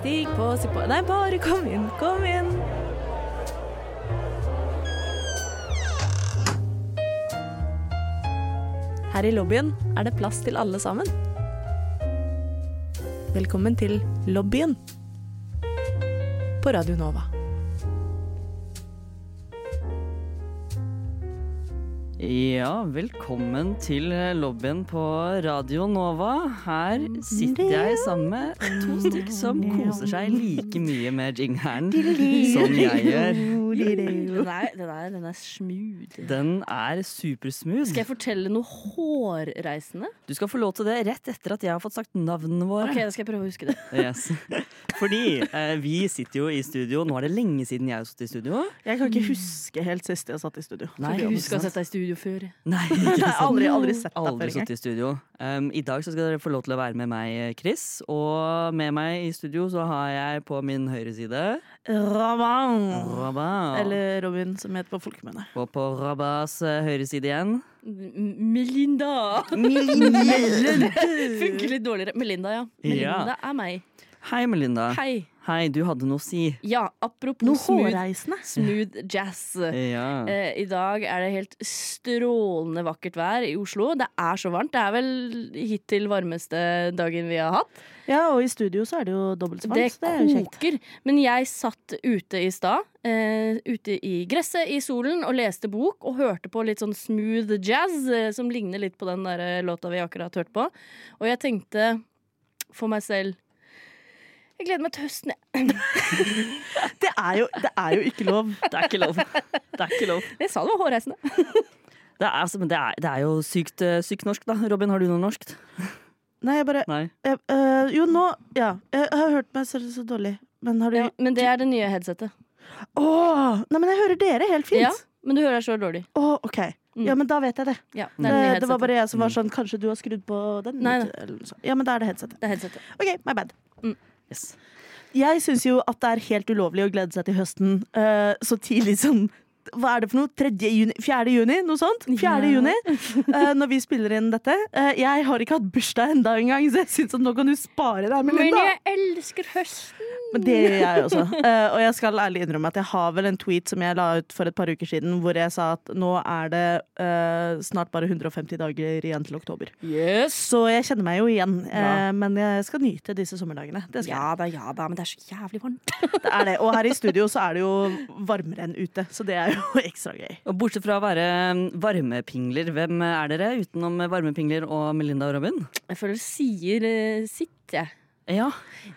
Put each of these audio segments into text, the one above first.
Stig på, si på Nei, bare kom inn, kom inn. Her i lobbyen er det plass til alle sammen. Velkommen til lobbyen på Radio Nova. Ja, velkommen til lobbyen på Radio Nova. Her sitter jeg sammen med to stykker som koser seg like mye med jingeren som jeg gjør. Den er, den er, den er smooth. Den er supersmooth. Skal jeg fortelle noe hårreisende? Du skal få lov til det rett etter at jeg har fått sagt navnene våre. Ok, da skal jeg prøve å huske det. Yes. Fordi eh, vi sitter jo i studio. Nå er det lenge siden jeg har sittet i studio. Jeg kan ikke huske helt sist jeg satt i studio. Nei, Jeg ikke husker å ha sett deg i studio før. Nei, ikke sant. aldri, aldri sett deg Aldri før Aldri sittet i studio. Um, I dag så skal dere få lov til å være med meg, Chris. Og med meg i studio så har jeg på min høyre side Raban. Rabba. Eller Robin, som heter på folkemunne. Og på Rabbas eh, høyre side igjen. Melinda. Melinda! Funker litt dårligere. Melinda, ja. Melinda er meg. Hei, Melinda. Hei. Hei, du hadde noe å si. Ja, apropos Noe smooth, hårreisende. smooth jazz. Ja. Eh, I dag er det helt strålende vakkert vær i Oslo. Det er så varmt. Det er vel hittil varmeste dagen vi har hatt. Ja, og i studio så er det jo dobbelt så Det varmt. Det er koker. Men jeg satt ute i stad, eh, ute i gresset i solen, og leste bok og hørte på litt sånn smooth jazz, eh, som ligner litt på den der eh, låta vi akkurat hørte på. Og jeg tenkte for meg selv Jeg gleder meg til høsten, jeg. Det er, jo, det er jo ikke lov. Det er ikke lov. Det er ikke lov. Jeg sa det var hårreisende. Det er, altså, men det er, det er jo sykt, eh, sykt norsk, da. Robin, har du noe norsk? Nei, jeg bare Nei. jeg, øh, Jo, nå Ja. Jeg har hørt meg selv så dårlig. Men har du Ja, men det er det nye headsetet. Åh! Nei, men jeg hører dere helt fint. Ja, men du hører deg så dårlig. Åh, OK. Mm. Ja, men da vet jeg det. Ja, det, Det, er det, var bare jeg som var sånn Kanskje du har skrudd på den? Nei. Ja, men da er det headsetet. det er headsetet. OK, my bad. Yes. Jeg syns jo at det er helt ulovlig å glede seg til høsten uh, så tidlig som hva er det for noe? 3. juni? 4. juni? Noe sånt? 4. Ja. juni, uh, når vi spiller inn dette. Uh, jeg har ikke hatt bursdag enda engang, så jeg syns at nå kan du spare deg, Men jeg elsker høsten! Men det gjør jeg også. Uh, og jeg skal ærlig innrømme at jeg har vel en tweet som jeg la ut for et par uker siden, hvor jeg sa at nå er det snart bare 150 dager igjen til oktober. Yes! Så jeg kjenner meg jo igjen. Ja. men jeg skal nyte disse sommerdagene. Ja da, ja da, men det er så jævlig varmt. Det er det. Og her i studio så er det jo varmere enn ute, så det er jo ekstra gøy. Og bortsett fra å være mm, varmepingler, hvem er dere utenom varmepingler og Melinda og Robin? Jeg føler det sier eh, sitt, jeg. Ja.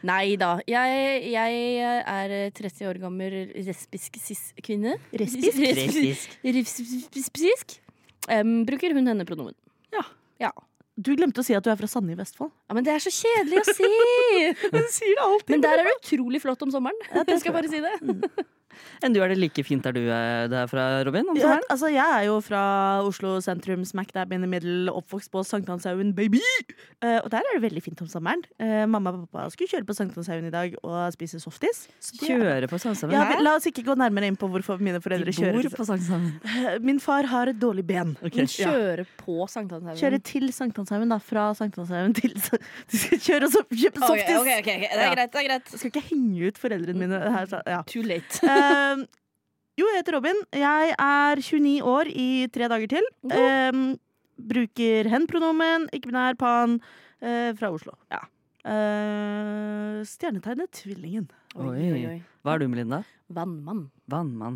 Nei da. Jeg, jeg er 30 år gammel lesbisk cis-kvinne. Lesbisk? Lesbisk. Lesbisk. Um, bruker hun henne pronomen. Ja. ja. Du glemte å si at du er fra Sande i Vestfold. Ja, Men det er så kjedelig å si! Du sier det alltid. Men der er det utrolig flott om sommeren. Ja, det skal jeg bare si det. Enn du, er det like fint der du er der fra, Robin? Om Ja, altså, jeg er jo fra Oslo sentrum, smack dab in the middle, oppvokst på Sankthanshaugen, baby! Uh, og der er det veldig fint om sommeren. Uh, mamma og pappa skulle kjøre på Sankthanshaugen i dag og spise softis. Kjøre på Sankthanshaugen? Ja, la oss ikke gå nærmere inn på hvorfor mine foreldre De kjører. bor på Sankthanshaugen. Eh, Min far har et dårlig ben. Okay. Men kjøre på Sankthanshaugen. Kjøre til Sankthanshaugen, da. Fra Sankthanshaugen til Du skal kjøre og så kjøpe softis! Okay, okay, ok. Det er greit. det er greit Jeg skal ikke henge ut foreldrene mine her. så- Ja. Too late. Eh, jo, jeg heter Robin. Jeg er 29 år i tre dager til. Uh, bruker hen-pronomen, ikke-binær, pan, uh, fra Oslo. Ja. Eh, stjernetegnet Tvillingen. Oi. Hva er du, Melinda? Vannmann. Vannmann.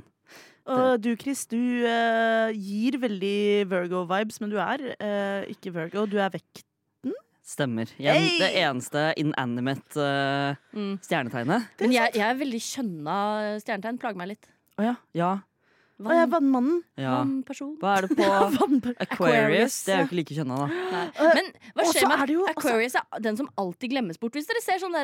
Og du, Chris, du eh, gir veldig Virgo-vibes, men du er eh, ikke Virgo. Du er vekk. Stemmer. Jeg, Hey! det eneste inanimate uh, Mm. stjernetegnet. Men jeg, jeg er veldig kjønna stjernetegn. Plager meg litt. Å ja. ja. Og jeg er vannmannen. ja. Vannperson. Hva er det på Aquarius? Det er jo ikke like kjønna, da. Nei. Men hva skjer med jo Aquarius? er den som alltid glemmes bort. Hvis dere ser sånn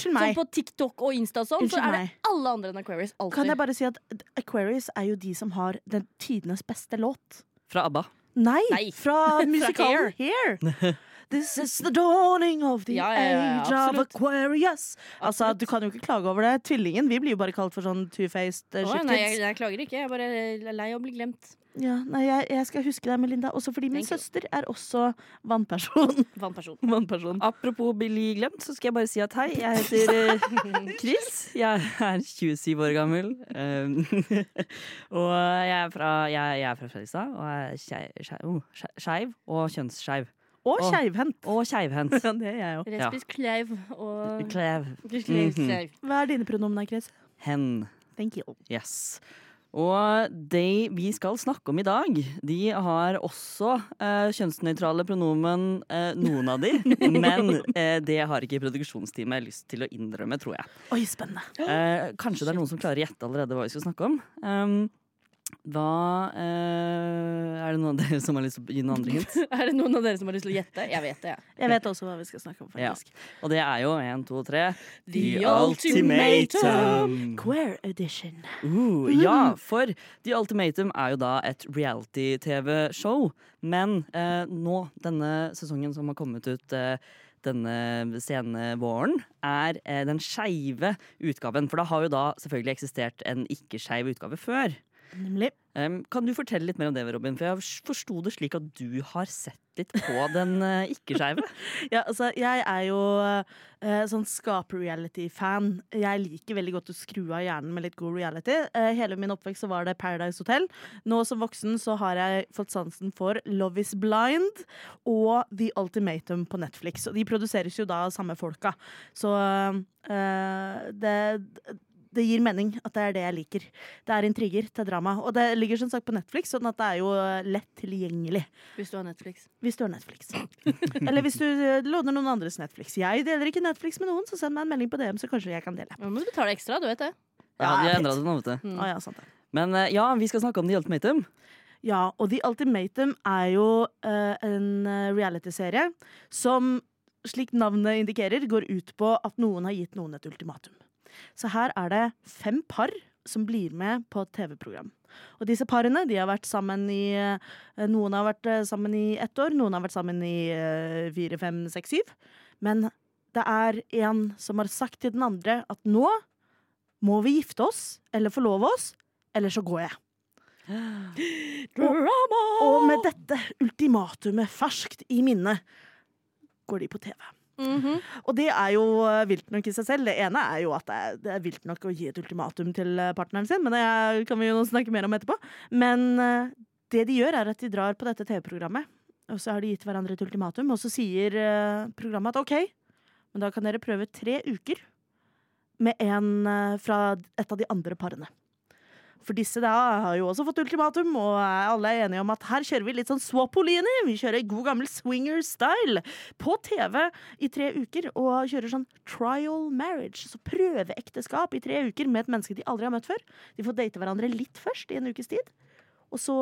Sånn på TikTok og Insta sånn, så er det alle andre enn Aquarius. Alltid. Kan jeg bare si at Aquarius er jo de som har den tidenes beste låt. Fra ABBA. Nei, Nei. fra musikalen Hair. This is the dawning of the Ja, ja, age of. Aquarius. Altså, Du kan jo ikke klage over det. Tvillingen vi blir jo bare kalt for sånn two-faced uh, Å, nei, jeg, jeg klager ikke. Jeg er bare lei av å bli glemt. Ja, nei, jeg, jeg skal huske deg, Melinda. Også fordi min Thank you. søster er også vannperson. Vannperson. vannperson. Apropos bli glemt, så skal jeg bare si at hei, jeg heter eh, Chris. Jeg er 27 år gammel. Um, og jeg er fra, jeg, jeg er fra Fredrikstad og er oh, skeiv og kjønnsskeiv. Og keivhendt. Og keivhendt. Ja, det er jeg òg. Lesbisk kleiv og Klev. Mhm. kleiv. Hva er dine pronomen, Chris? Hen. Thank you. Yes. Og de vi skal snakke om i dag, de har også eh, kjønnsnøytrale pronomen, eh, noen av de. men eh, det har ikke produksjonsteamet lyst til å innrømme, tror jeg. Oi, spennende. Eh, kanskje det er noen som klarer å gjette allerede hva vi skal snakke om. Um, hva eh, Er det noen av dere som har lyst til å gi noen andre hint? Er det noen av dere som har lyst til å gjette? Jeg vet det. ja. Jeg vet også hva vi skal snakke om, Ja. faktisk. Og det er jo én, to, tre The Ultimatum. Queer edition. Uh, ja, for The Ultimatum er jo da et reality-TV-show. Men eh, nå, denne sesongen som har kommet ut eh, denne sene våren, er eh, den skeive utgaven. For det har jo da selvfølgelig eksistert en ikke-skeiv utgave før. Nemlig. Um, kan du fortelle litt mer om det, Robin? For jeg forsto det slik at du har sett litt på den uh, ikke-skeive. Ja, altså, jeg er jo uh, sånn skaper-reality-fan. Jeg liker veldig godt å skru av hjernen med litt god reality. Uh, hele min oppvekst så var det Paradise Hotel. Nå som voksen så har jeg fått sansen for Love is Blind og The Ultimatum på Netflix. Og de produseres jo da av samme folka. Så det det gir mening at det er det jeg liker. Det er intriger til drama. Og det ligger som sagt på Netflix, sånn at det er jo lett tilgjengelig. Hvis du har Netflix. Hvis du har Netflix. Eller hvis du eh, låner noen andres Netflix. Jeg deler ikke Netflix med noen, så send meg en melding på DM, så kanskje jeg kan dele. Nå må du betale ekstra, du vet det. Ja, de har endra det nå, vet du. Mm. Ah, ja, sant det. Men eh, ja, vi skal snakke om The Ultimatum. Ja, og The Ultimatum er jo uh, en eh, realityserie som, slik navnet indikerer, går ut på at noen har gitt noen et ultimatum. Så her er det fem par som blir med på et TV-program. Og disse parene de har vært sammen i eh, Noen har vært eh, sammen i ett år, noen har vært sammen i eh, fire, fem, seks, syv. Men det er en som har sagt til den andre at nå må vi gifte oss, eller forlove oss, eller så går jeg. Drama! Og med dette ultimatumet ferskt i minne går de på TV. Mhm. Og det er jo eh, vilt nok i seg selv. Det ene er jo at det er, det er vilt nok å gi et ultimatum til eh, partneren sin, men det kan vi jo snakke mer om etterpå. Men eh, det de gjør, er at de drar på dette TV-programmet, og så har de gitt hverandre et ultimatum, og så sier programmet at OK, men da kan dere prøve tre uker med en fra et av de andre parene. For disse da har jo også fått ultimatum, og alle er enige om at her kjører vi litt sånn swap-Oline. Vi kjører god gammel swinger-style på TV i tre uker, og kjører sånn trial marriage, så prøveekteskap i tre uker med et menneske de aldri har møtt før. De får date hverandre litt først i en ukes tid, og så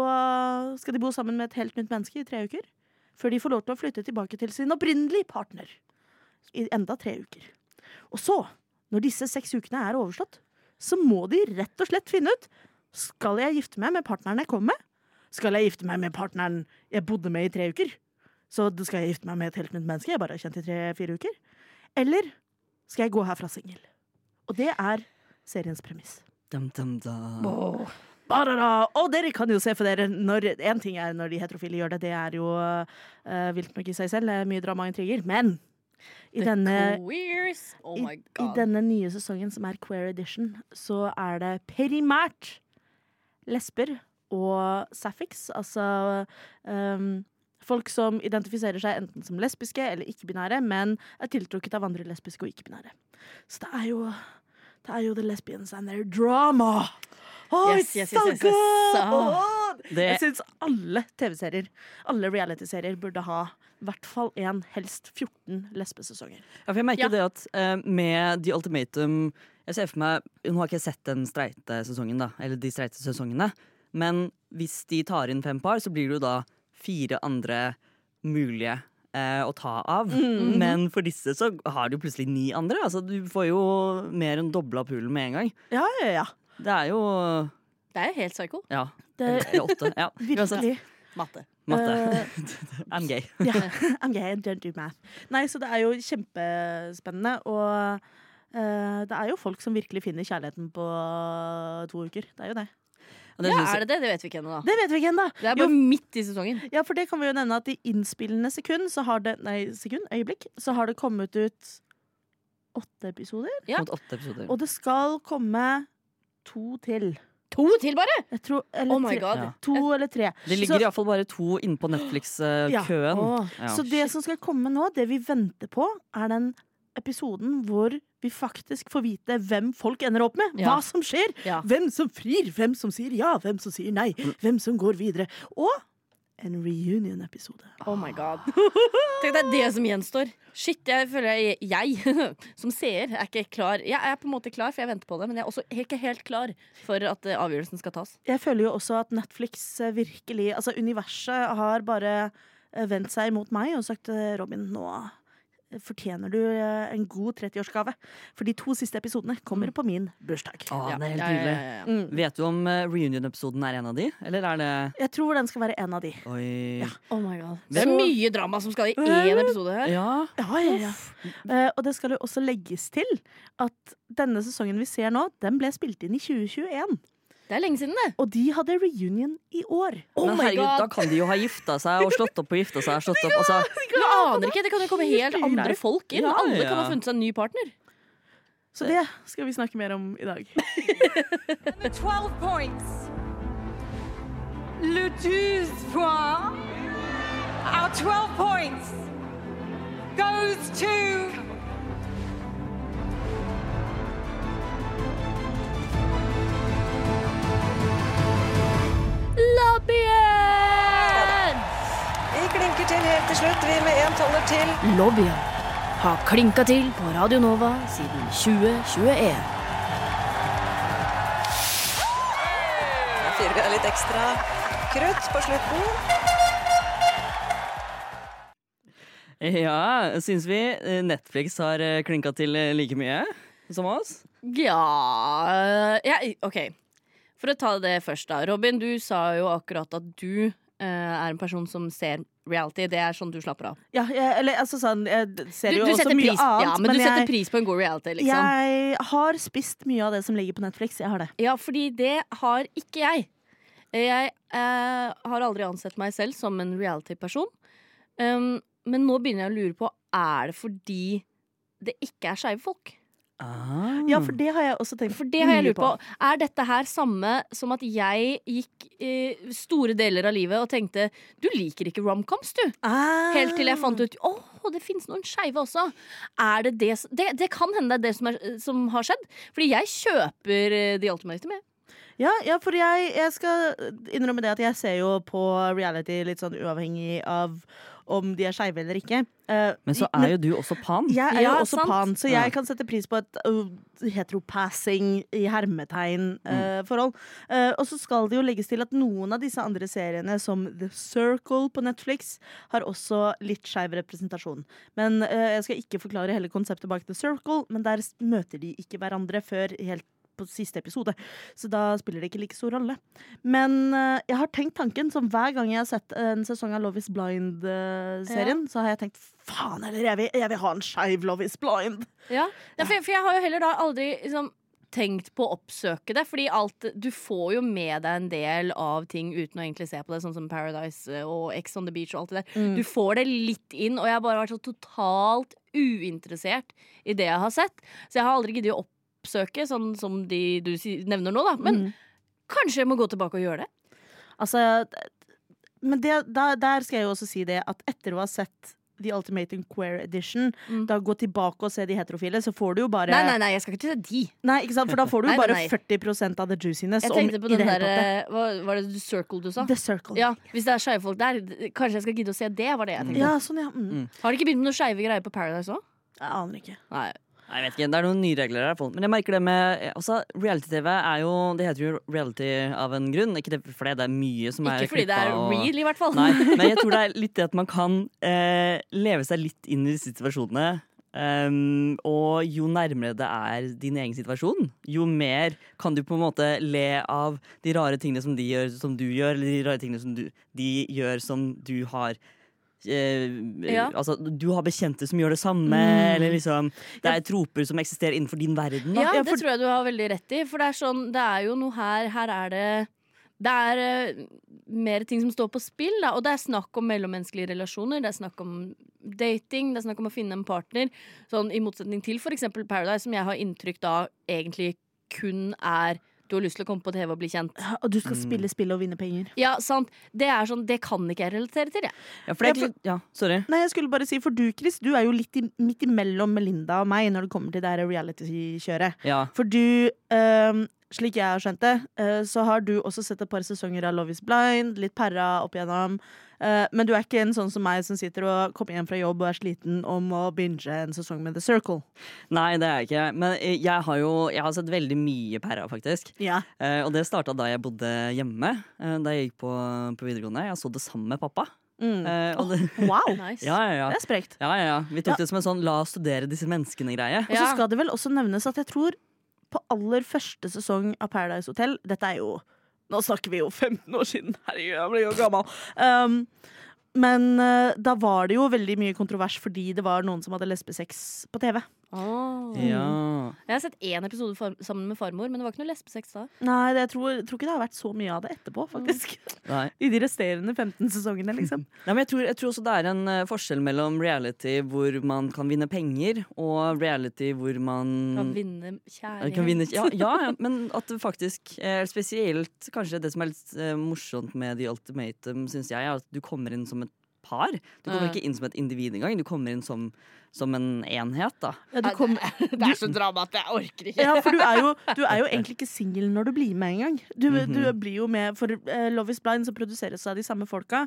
skal de bo sammen med et helt nytt menneske i tre uker. Før de får lov til å flytte tilbake til sin opprinnelige partner i enda tre uker. Og så, når disse seks ukene er overstått, så må de rett og slett finne ut skal jeg gifte meg med partneren jeg kom med? Skal jeg gifte meg med partneren jeg bodde med i tre uker? Så da skal jeg gifte meg med et helt nytt menneske jeg bare har kjent i tre-fire uker? Eller skal jeg gå herfra singel? Og det er seriens premiss. Dum, dum, dum. Oh. Og dere kan jo se for dere når En ting er når de heterofile gjør det, det er jo uh, vilt nok i seg selv, mye drama og intriger. Men i denne. Oh i, I denne nye sesongen, som er Queer Edition, så er det primært lesber og sapphics. Altså um, folk som identifiserer seg enten som lesbiske eller ikke-binære, men er tiltrukket av andre lesbiske og ikke-binære. Så det er jo det er jo the lesbians and their drama. Oh, Yes, yes, yes, yes, yes. Det, Jeg syns alle TV-serier, alle reality-serier, burde ha i hvert fall én, helst 14 lesbesesonger. ja, for jeg merker Ja. det at uh, med The Ultimatum Jeg ser for meg Nå har ikke jeg sett den streite sesongen, da, eller de streite sesongene. Men hvis de tar inn fem par, så blir det jo da fire andre mulige eh, å ta av. Mm. Men for disse så har du plutselig ni andre. Altså, du får jo mer enn dobla poolen med en gang. Ja, ja, ja. Det er jo Det er jo helt psycho. Ja. Det er åtte. Ja. virkelig Matte. Matte. Eh, I'm gay. ja, I'm gay, don't do math. Nei, så det er jo kjempespennende, og uh, det er jo folk som virkelig finner kjærligheten på to uker. Det er jo det. Det Ja, er det det? Det vet vi ikke ennå, da. Det vet vi ikke ennå. Det er bare midt i sesongen. Ja, for det kan vi jo nevne at i innspillende sekund så har det Nei, sekund? Øyeblikk. Så har det kommet ut åtte episoder. Ja. åtte episoder. Og det skal komme to til. To til, bare! Jeg tror Eller Oh my tre. god. Ja. To eller tre. Det ligger iallfall bare to inne på Netflix-køen. Åh. Ja. Så det som skal komme nå, det vi venter på, er den episoden hvor vi faktisk får vite hvem folk ender opp med. Ja. Hva som skjer. Ja. Hvem som frir, hvem som sier ja, hvem som sier nei. Hvem som går videre. Og en reunion-episode. Oh my god. Tenk, at det er det som gjenstår. Shit, jeg føler jeg, jeg som seer er ikke klar. Jeg er på en måte klar, for jeg venter på det, men jeg er også ikke helt klar for at eh, avgjørelsen skal tas. Jeg føler jo også at Netflix eh, virkelig Altså, universet har bare eh, vendt seg mot meg og sagt Robin, nå fortjener du eh, en god 30-årsgave. For de to siste episodene kommer på min bursdag. Å, Ja, det er helt ja, ja, ja, ja. Mm. Vet du om eh, reunion-episoden er en av de, eller er det Jeg tror den skal være en av de. Oi. Ja. Oh my god. Det er Så- mye drama som skal i én episode her. Ja. Ja, ja, ja. Eh, og det skal jo også legges til at denne sesongen vi ser nå, den ble spilt inn i 2021. Det er lenge siden, det. Og de hadde reunion i år. Oh Men herregud, God. da kan de jo ha gifta seg og slått opp og gifta seg. Slått opp, altså. Du aner ikke, Det kan jo komme helt andre folk inn. Ja, Alle kan ha funnet seg en ny partner. Så det skal vi snakke mer om i dag. 12 points. Le 12 points. Our 12 points goes to. Lobbyen! Vi klinker til helt til slutt, vi med en toller til. Lobbyen har klinka til på Radio Nova siden 2021. Da fyrer vi av litt ekstra krutt på slutten. Ja, syns vi Netflix har klinka til like mye som oss? Ja, jeg, OK. For å ta det først, da. Robin, du sa jo akkurat at du eh, er en person som ser reality. Det er sånn du slapper av. Ja, jeg, eller altså sånn Jeg ser Du, jo du også mye pris, annet. ja, men, du jeg, setter pris på en god reality, liksom. jeg har spist mye av det som ligger på Netflix. Jeg har det. Ja, fordi det har ikke jeg. Jeg eh, har aldri ansett meg selv som en reality-person. Um, men nå begynner jeg å lure på Er det fordi det ikke er skeive folk. Ah. Ja, for det har jeg også tenkt For det har jeg lurt på. Er dette her samme som at jeg gikk eh, store deler av livet og tenkte du liker ikke romcoms, du. Ah. Helt til jeg fant ut å, det fins noen skeive også. Er det det, det Det kan hende det er det som, er, som har skjedd. Fordi jeg kjøper eh, The Ultimate med. Ja, ja for jeg, jeg skal innrømme det at jeg ser jo på reality litt sånn uavhengig av om de er skeive eller ikke. Uh, Men så er jo du også pan. Jeg er Ja, jo også sant. pan, så Ja. jeg kan sette pris på et uh, heteropassing i hermetegn uh, forhold. Uh, og så skal det jo legges til at noen av disse andre seriene, som The Circle på Netflix, har også litt skeiv representasjon. Men uh, Jeg skal ikke forklare hele konseptet bak The Circle, men der møter de ikke hverandre før helt på siste episode. Så da spiller det ikke like stor rolle. Men uh, jeg har tenkt tanken, som hver gang jeg har sett en sesong av Love is Blind-serien, så har jeg tenkt faen heller, jeg jeg vil ha en skeiv Love is Blind. Ja, for, jeg- for jeg har jo heller da aldri liksom, tenkt på å oppsøke det. Fordi alt, du får jo med deg en del av ting uten å egentlig se på det, sånn som Paradise eh, og Ex on the Beach og alt det der. Du får det litt inn, og jeg har bare vært så totalt uinteressert i det jeg har sett. Så jeg har aldri giddet å oppsøke, sånn som de du nevner nå, da. Men Mm. kanskje jeg må gå tilbake og gjøre det. Altså, men det, da, der skal jeg jo også si det at etter å ha sett The Ultimating Queer Edition, Mm. da gå tilbake og se de heterofile, så får du jo bare Nei, nei, nei, jeg skal ikke til de. Nei, ikke sant? For da får du jo bare nei. 40% av the juiciness. Jeg tenkte på den der eh, hva, Var det The Circle du sa? The Circle. Ja, Hvis det er skeive folk der, kanskje jeg skal gidde å se det? var det jeg tenkte. Ja, sånn, ja. Mm. Har de ikke begynt med noe skeive greier på Paradise òg? Jeg aner ikke. Nei. Jeg vet ikke, Det er noen nye regler her. Men jeg merker det med altså, reality-TV er jo Det heter jo reality av en grunn. Ikke det, fordi det er mye som er Ikke fordi det er og- real, i hvert fall. Nei, men jeg tror det er litt det at man kan eh, leve seg litt inn i disse situasjonene. Um, og jo nærmere det er din egen situasjon, jo mer kan du på en måte le av de rare tingene som de gjør som du gjør, eller de rare tingene som du, de gjør som du har eh, Ja. Altså, du har bekjente som gjør det samme, Mm. eller liksom Det er troper som eksisterer innenfor din verden. Da. Ja, det tror jeg du har veldig rett i. For det er sånn, det er jo noe her Her er det det er uh, mer ting som står på spill, da. Og det er snakk om mellommenneskelige relasjoner. Det er snakk om dating, det er snakk om å finne en partner. Sånn I motsetning til f.eks. Paradise, som jeg har inntrykk da egentlig kun er du har lyst til å komme på TV og bli kjent. Og du skal spille spill og vinne penger. Ja, sant. Det er sånn, det kan ikke jeg relatere til, jeg. Ja, for det er Ja, ikke Ja, sorry. Nei, jeg skulle bare si, for du, Chris, du er jo litt i, midt imellom Melinda og meg når det kommer til det her reality-kjøret. Ja. For du, ehm, slik jeg har skjønt det, eh, så har du også sett et par sesonger av Love is blind, litt perra opp igjennom. Eh, men du er ikke en sånn som meg som sitter og kommer hjem fra jobb og er sliten om å binge en sesong med The Circle. Nei, det er jeg ikke. Men eh, jeg har jo jeg har sett veldig mye Perra, faktisk. Ja. Eh, og det starta da jeg bodde hjemme. Da jeg gikk på, på videregående. Jeg så det sammen med pappa. Mm. Uh, det, Wow! Nice. ja, ja, ja. Det er sprekt. Ja, ja, ja. Vi tok Ja. det som en sånn la oss studere disse menneskene-greie. Og så skal det vel også nevnes at jeg tror på aller første sesong av Paradise Hotel Dette er jo Nå snakker vi jo 15 år siden. Herregud, jeg blir jo gammel. Um, men uh, da var det jo veldig mye kontrovers fordi det var noen som hadde lesbesex på TV. Åh. Ja. Jeg har sett én episode for, sammen med farmor, men det var ikke noe lesbesex da. Nei, det, jeg tror, tror ikke det har vært så mye av det etterpå, faktisk. Nei. I de resterende 15 sesongene, liksom. Nei, men jeg tror, jeg tror også det er en eh, forskjell mellom reality hvor man kan vinne penger, og reality hvor man Kan vinne kjærlighet. kan vinne, ja, ja, ja, men at det faktisk eh, Spesielt kanskje det som er litt eh, morsomt med The Ultimatum, syns jeg, er at du kommer inn som et par. Du kommer ikke inn som et individ engang. Du kommer inn som, som en enhet, da. Ja, du kom, Det er så drama at jeg orker ikke. ja, for du er, jo, du er jo egentlig ikke singel når du blir med engang. Du, du Mhm. blir jo med For uh, Love is blind, som produseres av de samme folka,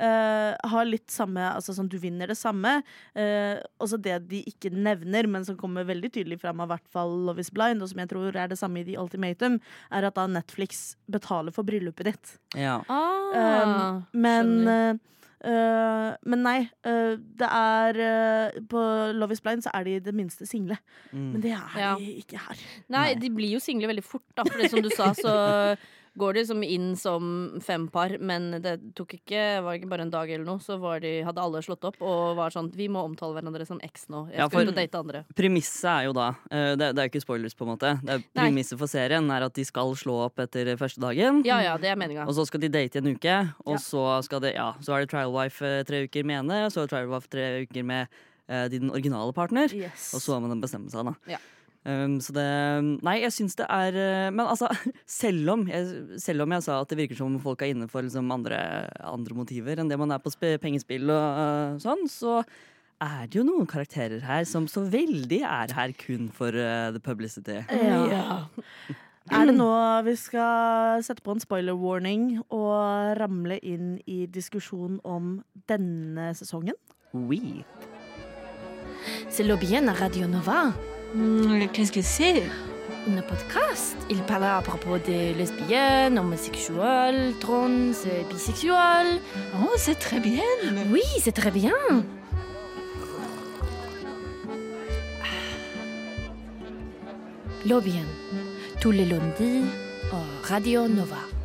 uh, har litt samme Altså sånn, du vinner det samme. Uh, også det de ikke nevner, men som kommer veldig tydelig fram av hvert fall Love is blind, og som jeg tror er det samme i The Ultimatum, er at da Netflix betaler for bryllupet ditt. Ja. Ah, Um, men eh, eh, men nei, Uh, det er uh, På Love is blind så er de det minste single. Mm. Men det er Ja. de ikke her. Nei, Nei. de blir jo single veldig fort, da. For det som du sa, så går de som inn som fempar, men det tok ikke, var ikke bare en dag eller noe, så var de, hadde alle slått opp og var sånn Vi må omtale hverandre som eks nå. Jeg skal ja, ut og date andre. Premisset er jo da eh, det, er jo ikke spoilers, på en måte. Det er Premisset for serien er at de skal slå opp etter første dagen. Ja ja, det er meninga. Og så skal de date i en uke, og Ja. så, skal det, ja, så er det trial wife eh, tre uker med ene, så er det trial wife tre uker med eh, din originale partner. Yes. Og så må den bestemme seg, da. Ja. Um, så det Nei, jeg syns det er eh, Men altså, selv om, jeg, selv om jeg sa at det virker som om folk er inne for liksom andre, andre motiver enn det man er på pengespill og uh, sånn, så er det jo noen karakterer her som så veldig er her kun for uh, the publicity. Ja. Er det nå vi skal sette på en spoiler warning og ramle inn i diskusjon om denne sesongen? Oui. C'est bien à Radio Nova. Qu'est-ce que c'est? Une podcast. Il parle à propos des lesbiennes, homosexuels, trans, et bisexuels. Oh, c'est très bien. Oui, c'est très bien. Lobbyen. Tous les lundis Radio Nova.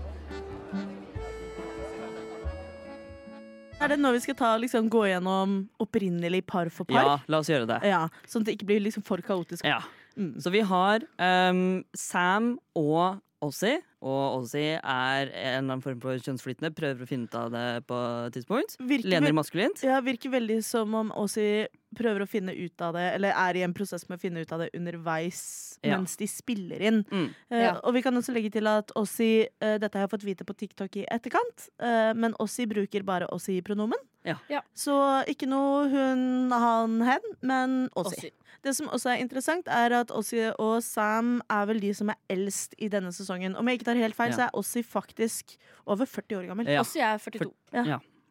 Er det nå vi skal ta, liksom, gå gjennom opprinnelig par for par? Ja, la oss gjøre det. Ja, sånn at det ikke blir liksom for kaotisk. Ja. Mm. Så vi har um, Sam og Ossie. Og Ozzy er en eller annen form for kjønnsflytende. Prøver å finne ut av det på et tidspunkt. Virker, Lener maskulint. ja, virker veldig som om Ozzy prøver å finne ut av det, eller er i en prosess med å finne ut av det underveis Ja. mens de spiller inn. Mm. Uh, Ja. Og vi kan også legge til at Ozzy uh, Dette har jeg fått vite på TikTok i etterkant, uh, men Ozzy bruker bare Ossi-pronomen. Ja. Ja. Så ikke noe hun, han, hen, men Ossi. Ossi. Det som også er interessant, er at Ossi og Sam er vel de som er eldst i denne sesongen. Om jeg ikke tar helt feil, Ja. så er Ossi faktisk over 40 år gammel. Ja. Ossi er 42.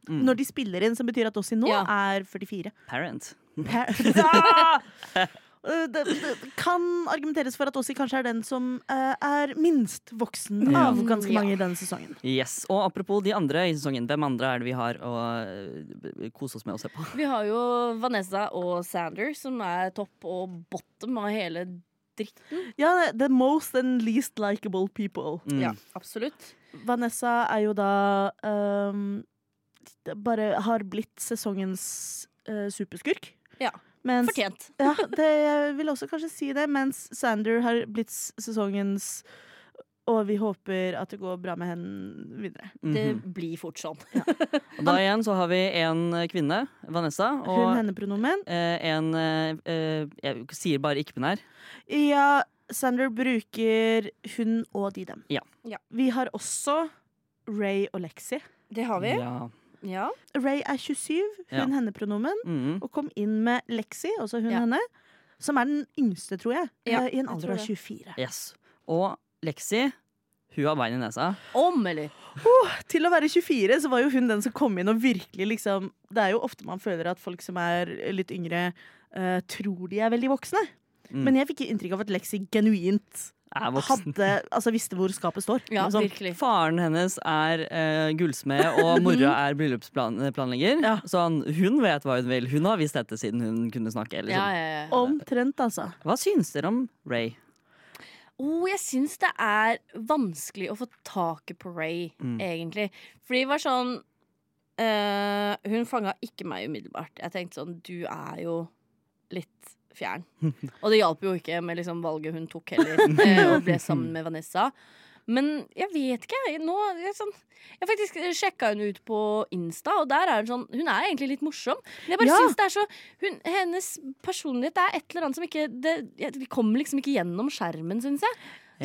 Mm. Når de spiller inn, som betyr at Ossi nå Ja. er 44. Parent. Per- Ah! Eh, Det, det kan argumenteres for at Åsi kanskje er den som eh, er minst voksen Ja. av ganske Ja. mange i denne sesongen. Yes. Og apropos de andre i sesongen. Hvem andre er det vi har å eh, kose oss med å se på? Vi har jo Vanessa og Sander, som er topp og bottom av hele dritten. Ja, the most and least likable people. Mm. Ja, absolutt. Vanessa er jo da um, Bare har blitt sesongens uh, superskurk. Ja. Mens, Fortjent. Ja, det, jeg vil også kanskje si det, mens Sander har blitt sesongens og vi håper at det går bra med henne videre. Det Mhm. blir fort sånn. Og da igjen så har vi en kvinne, Vanessa, Hun, og henne-pronomen. eh, en eh, eh, Jeg sier bare ikke-binær. Ja, Sander bruker hun og de dem. Ja. Ja. Vi har også Ray og Lexi. Det har vi. Ja. Ja. Ray er 27, hun henne-pronomen, Mhm. og kom inn med Lexi, også hun Ja. henne, som er den yngste, tror jeg, Ja, eh, i en alder av 24. Yes. Og Lexi, hun har bein i nesa. Om, eller? Til å være 24 så var jo hun den som kom inn og virkelig liksom Det er jo ofte man føler at folk som er litt yngre, uh, tror de er veldig voksne. Mm. Men jeg fikk inntrykk av at Lexi genuint Er voksen. hadde Altså visste hvor skapet står. Ja, Sånn, virkelig. Faren hennes er eh, gullsmed, og mora er bryllupsplanlegger. Ja. Så han, hun vet hva hun vil. Hun har visst dette siden hun kunne snakke. Ja, Liksom. ja, ja. Omtrent, altså. Hva syns dere om Ray? Oh, jeg syns det er vanskelig å få taket på Ray, Mm. egentlig. Fordi det var sånn eh, Hun fanga ikke meg umiddelbart. Jeg tenkte sånn Du er jo litt fjern. Og det hjalp jo ikke med liksom valget hun tok heller, eh, og ble sammen med Vanessa. Men jeg vet ikke. Nå, jeg, sånn, jeg faktisk sjekka hun ut på Insta, og der er hun sånn Hun er egentlig litt morsom. Men jeg bare Ja. synes det er så hun, Hennes personlighet er et eller annet som ikke det, jeg- De kommer liksom ikke gjennom skjermen, syns jeg.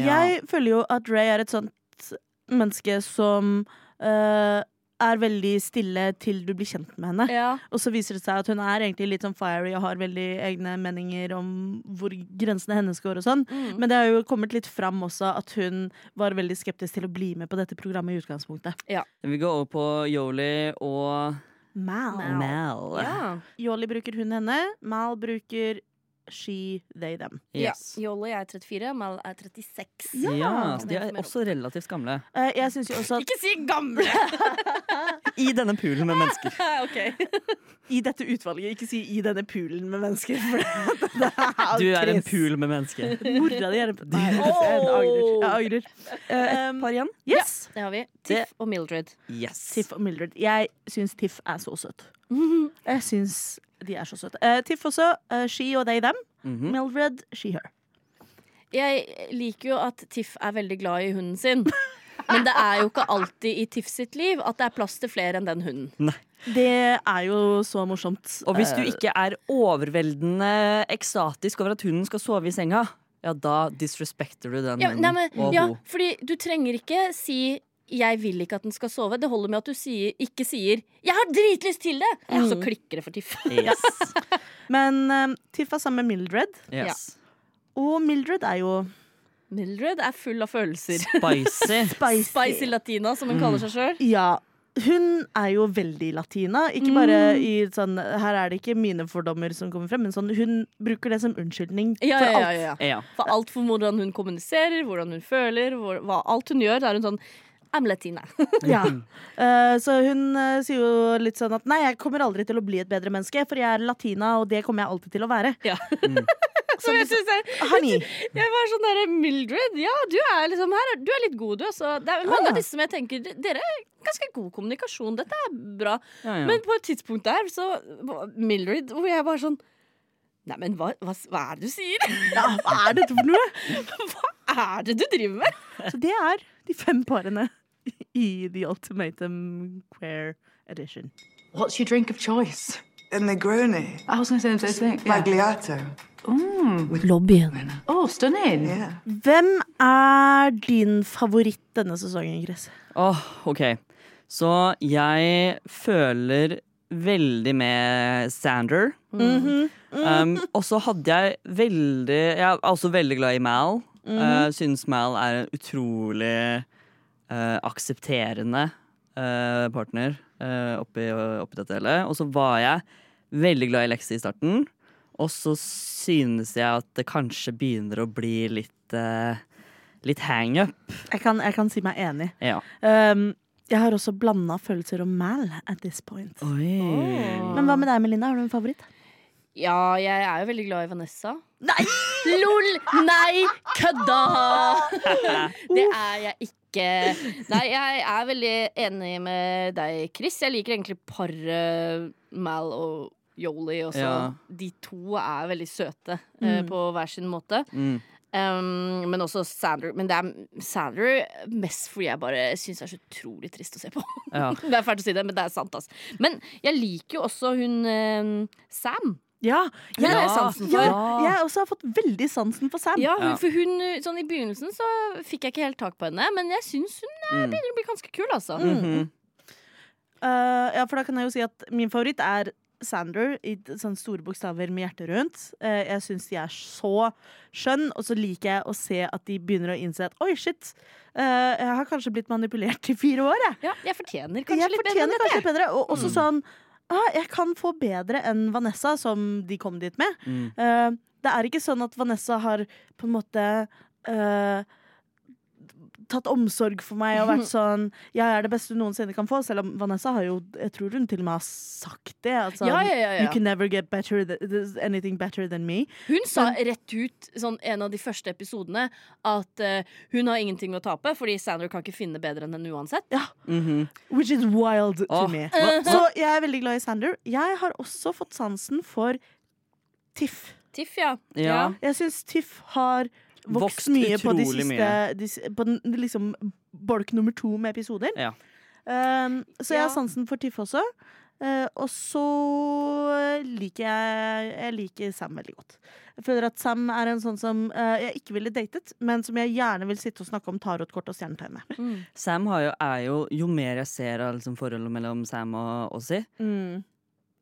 Jeg føler jo at Ray er et sånt menneske som eh, er veldig stille til du blir kjent med henne. Ja. Og så viser det seg at hun er egentlig litt sånn fiery og har veldig egne meninger om hvor grensene hennes går og sånn. Mm. Men det har jo kommet litt fram også at hun var veldig skeptisk til å bli med på dette programmet i utgangspunktet. Vi går over på Yoli og Mal. Mal. Mal. Ja. Yoli bruker hun henne. Mal bruker she, they, them. Yes. ja. Yoli er 34, Mal er 36. Ja, ja de er også relativt gamle. Uh, jeg syns jo også at Ikke si gamle! I denne poolen med mennesker. ok. i dette utvalget, ikke si 'i denne poolen med mennesker'. For det er Du er en pool med mennesker. Mora di er en Nei, jeg angrer. Jeg angrer. Et Um, par igjen? Yes! Det har vi. Tiff og Mildred. Yes. Tiff og Mildred. Jeg syns Tiff er så søt. Jeg syns de er så søte. Uh, Tiff også. Uh, she og they, them. Mhm. Mildred, she, her. Jeg liker jo at Tiff er veldig glad i hunden sin. Men det er jo ikke alltid i Tiff sitt liv at det er plass til flere enn den hunden. Nei. Det er jo så morsomt. Og hvis du Eh, ikke er overveldende ekstatisk over at hunden skal sove i senga, ja, da disrespekter du den Ja, hunden. nei, men, og ja, ho. fordi du trenger ikke si 'jeg vil ikke at den skal sove'. Det holder med at du sier, ikke sier 'jeg har dritlyst til det'. Så klikker det for Tiff. Yes. Men eh, Tiff er sammen med Mildred. yes. Og Mildred er jo Mildred er full av følelser. Spicy. spicy. Spicy latina, som hun kaller seg sjøl. Ja. Hun er jo veldig latina. Ikke bare i sånn Her er det ikke mine fordommer som kommer frem, men sånn, hun bruker det som unnskyldning Ja, for ja, alt. ja, ja. Ja. For alt for hvordan hun kommuniserer, hvordan hun føler, hvor, hva, alt hun gjør, da er hun sånn I'm latina. Ja. Eh, så hun eh, sier jo litt sånn at nei, jeg kommer aldri til å bli et bedre menneske, for jeg er latina, og det kommer jeg alltid til å være. Ja. Mm. Så jeg jeg, Honey. jeg var sånn derre Mildred, ja, du er liksom her, du er litt god, du. Så det er mange Ah. av disse som jeg tenker Dere er ganske god kommunikasjon, dette er bra. Ja, ja. Men på et tidspunkt der, så Mildred, hvor jeg bare sånn Nei, men hva, hva, hva er det du sier? Ja, hva er dette for noe? Hva er det du driver med? Så det er de fem parene i The Ultimatum Queer Edition. What's your drink of choice? A Negroni. I was going to say the same thing. Yeah. Magliato. Lobbyen. Oh, stunning. Yeah. Hvem er din favoritt denne sesongen, Chris? Åh, ok. Så jeg føler veldig med Sander. Mhm. Um, og så hadde jeg veldig Jeg er også veldig glad i Mal. Uh, synes Mal er en utrolig uh, aksepterende uh, partner uh, oppi, oppi dette hele. Og så var jeg veldig glad i lekser i starten. Og så synes jeg at det kanskje begynner å bli litt uh, Litt hangup. Jeg kan, jeg kan si meg enig. Ja. Um, jeg har også blanda følelser om Mal at this point. Oi. Men hva med deg, Melinda? Har du en favoritt? Ja, jeg er jo veldig glad i Vanessa. Nei! Lol! Nei, kødda! Det er jeg ikke. Nei, jeg er veldig enig med deg, Chris. Jeg liker egentlig paret Mal og Yoli også. Ja. De to er veldig søte eh, Mm. på hver sin måte. Mm. Um, men også Sandrew. Men det er Sandrew mest fordi jeg bare syns det er så utrolig trist å se på. Ja. det er fælt å si det, men det er sant. altså. Men jeg liker jo også hun um, Sam. Ja, jeg, ja, sansen for. ja, jeg også har fått veldig sansen for Sam. Ja, hun, Ja. for hun, sånn I begynnelsen så fikk jeg ikke helt tak på henne, men jeg syns hun eh, Mm. begynner å bli ganske kul, altså. mm -hmm. uh, ja, for da kan jeg jo si at min favoritt er Sander i sånne store bokstaver med hjertet rundt. Uh, jeg syns de er så skjønn, og så liker jeg å se at de begynner å innse at oi, shit, uh, jeg har kanskje blitt manipulert i fire år, jeg. Ja, jeg fortjener kanskje jeg litt bedre fortjener enn kanskje dette. bedre. Og også Mm. sånn ah, Jeg kan få bedre enn Vanessa, som de kom dit med. Mm. Uh, det er ikke sånn at Vanessa har på en måte eh, tatt omsorg for meg og vært sånn Jeg er det beste du noensinne kan få. Selv om Vanessa har jo Jeg tror hun til og med har sagt det. Altså, Ja, ja, ja, You can never get better th anything better than me. Hun sa rett ut sånn en av de første episodene at uh, hun har ingenting å tape, fordi Sandra kan ikke finne bedre enn henne uansett. Mhm. Which is wild to Åh, me. hva- Så jeg er veldig glad i Sander. Jeg har også fått sansen for Tiff. Tiff, ja. Ja. Jeg syns Tiff har vokst, Vokst mye på de siste mye. de, På den, liksom bolk nummer to med episoder. Ja. Um, så jeg Ja. har sansen for Tiff også. Uh, og så liker jeg Jeg liker Sam veldig godt. Jeg føler at Sam er en sånn som uh, jeg ikke ville datet, men som jeg gjerne vil sitte og snakke om tarotkort og stjernetegn med. Mm. Sam har jo, er jo Jo mer jeg ser av liksom, forholdet mellom Sam og Ozzy